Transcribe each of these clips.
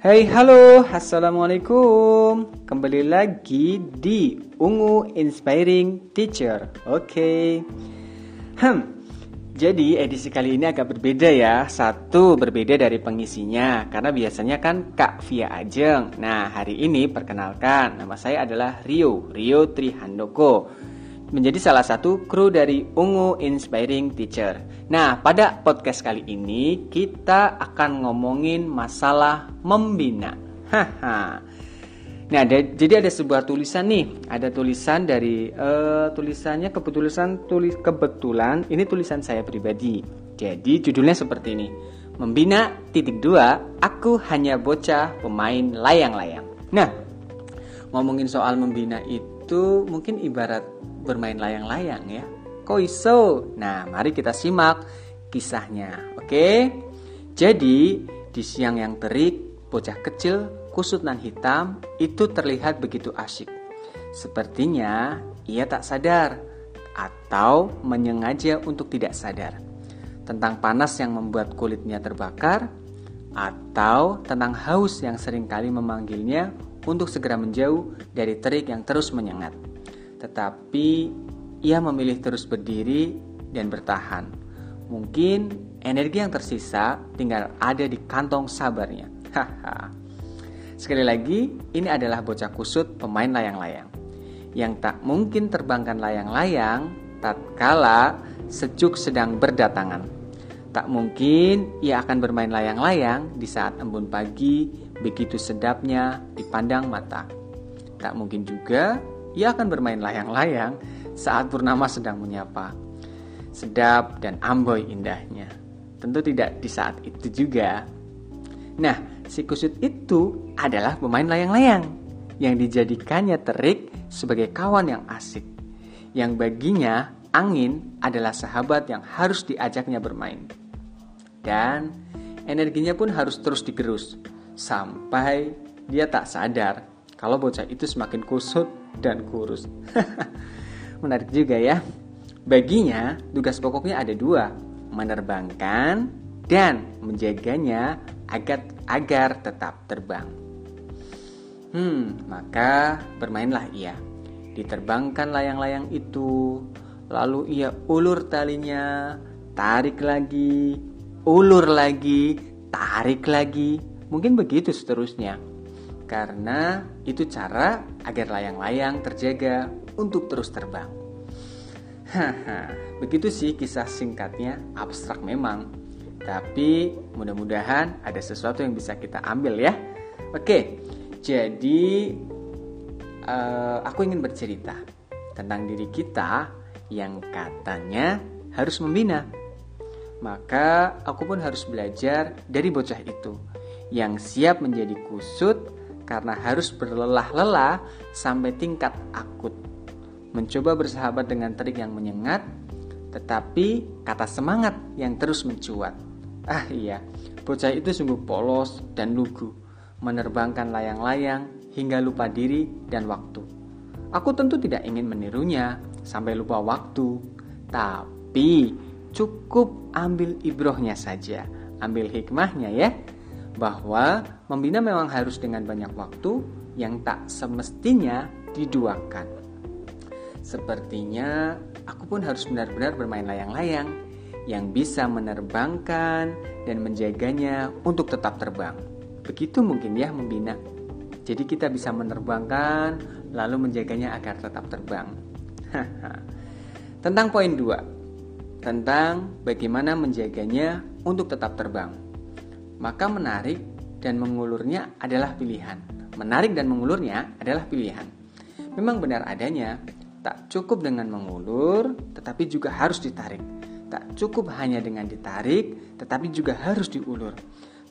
Hai halo. Assalamualaikum. Kembali lagi di Ungu Inspiring Teacher. Oke. Okay. hmm jadi edisi kali ini agak berbeda ya. Satu berbeda dari pengisinya. Karena biasanya kan Kak Via Ajeng. Nah hari ini perkenalkan nama saya adalah Rio Rio Trihandoko menjadi salah satu kru dari Ungu Inspiring Teacher. Nah, pada podcast kali ini kita akan ngomongin masalah membina. Haha. Nah, ada, jadi ada sebuah tulisan nih, ada tulisan dari uh, tulisannya kebetulan tulis kebetulan ini tulisan saya pribadi. Jadi judulnya seperti ini. Membina titik dua, aku hanya bocah pemain layang-layang. Nah, ngomongin soal membina itu mungkin ibarat bermain layang-layang ya. Koiso. Nah, mari kita simak kisahnya. Oke. Jadi, di siang yang terik, bocah kecil kusut nan hitam itu terlihat begitu asyik. Sepertinya ia tak sadar atau menyengaja untuk tidak sadar tentang panas yang membuat kulitnya terbakar atau tentang haus yang sering kali memanggilnya untuk segera menjauh dari terik yang terus menyengat tetapi ia memilih terus berdiri dan bertahan. Mungkin energi yang tersisa tinggal ada di kantong sabarnya. Sekali lagi, ini adalah bocah kusut pemain layang-layang yang tak mungkin terbangkan layang-layang tatkala sejuk sedang berdatangan. Tak mungkin ia akan bermain layang-layang di saat embun pagi begitu sedapnya dipandang mata. Tak mungkin juga ia akan bermain layang-layang saat purnama sedang menyapa. Sedap dan amboi indahnya. Tentu tidak di saat itu juga. Nah, si kusut itu adalah pemain layang-layang yang dijadikannya terik sebagai kawan yang asik. Yang baginya angin adalah sahabat yang harus diajaknya bermain. Dan energinya pun harus terus digerus sampai dia tak sadar kalau bocah itu semakin kusut dan kurus. Menarik juga ya. Baginya, tugas pokoknya ada dua, menerbangkan dan menjaganya agar agar tetap terbang. Hmm, maka bermainlah ia. Diterbangkan layang-layang itu, lalu ia ulur talinya, tarik lagi, ulur lagi, tarik lagi. Mungkin begitu seterusnya karena itu cara agar layang-layang terjaga untuk terus terbang. Haha, begitu sih kisah singkatnya, abstrak memang. Tapi mudah-mudahan ada sesuatu yang bisa kita ambil ya. Oke, jadi uh, aku ingin bercerita tentang diri kita yang katanya harus membina. Maka aku pun harus belajar dari bocah itu yang siap menjadi kusut karena harus berlelah-lelah sampai tingkat akut. Mencoba bersahabat dengan terik yang menyengat, tetapi kata semangat yang terus mencuat. Ah iya, bocah itu sungguh polos dan lugu, menerbangkan layang-layang hingga lupa diri dan waktu. Aku tentu tidak ingin menirunya sampai lupa waktu, tapi cukup ambil ibrohnya saja, ambil hikmahnya ya bahwa membina memang harus dengan banyak waktu yang tak semestinya diduakan. Sepertinya aku pun harus benar-benar bermain layang-layang yang bisa menerbangkan dan menjaganya untuk tetap terbang. Begitu mungkin ya membina. Jadi kita bisa menerbangkan lalu menjaganya agar tetap terbang. tentang poin 2. Tentang bagaimana menjaganya untuk tetap terbang maka menarik dan mengulurnya adalah pilihan. Menarik dan mengulurnya adalah pilihan. Memang benar adanya, tak cukup dengan mengulur, tetapi juga harus ditarik. Tak cukup hanya dengan ditarik, tetapi juga harus diulur.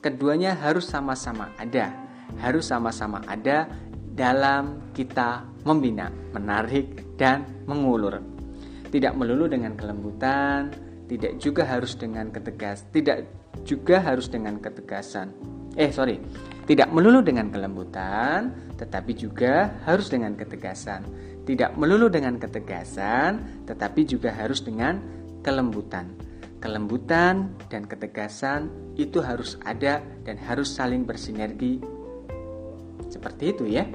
Keduanya harus sama-sama ada, harus sama-sama ada dalam kita membina, menarik, dan mengulur. Tidak melulu dengan kelembutan, tidak juga harus dengan ketegas, tidak juga harus dengan ketegasan. Eh, sorry, tidak melulu dengan kelembutan, tetapi juga harus dengan ketegasan. Tidak melulu dengan ketegasan, tetapi juga harus dengan kelembutan. Kelembutan dan ketegasan itu harus ada dan harus saling bersinergi Seperti itu ya.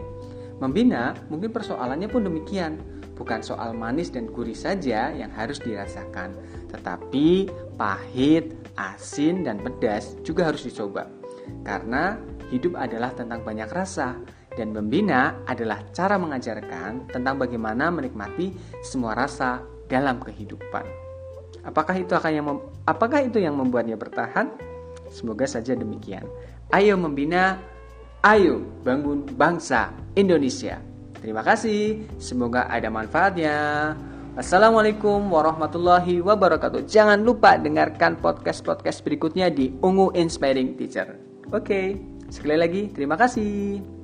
Membina mungkin persoalannya pun demikian. Bukan soal manis dan gurih saja yang harus dirasakan, tetapi pahit, asin, dan pedas juga harus dicoba. Karena hidup adalah tentang banyak rasa, dan membina adalah cara mengajarkan tentang bagaimana menikmati semua rasa dalam kehidupan. Apakah itu akan yang apakah itu yang membuatnya bertahan? Semoga saja demikian. Ayo membina, ayo bangun bangsa Indonesia. Terima kasih, semoga ada manfaatnya. Assalamualaikum warahmatullahi wabarakatuh. Jangan lupa dengarkan podcast-podcast berikutnya di Ungu Inspiring Teacher. Oke, sekali lagi terima kasih.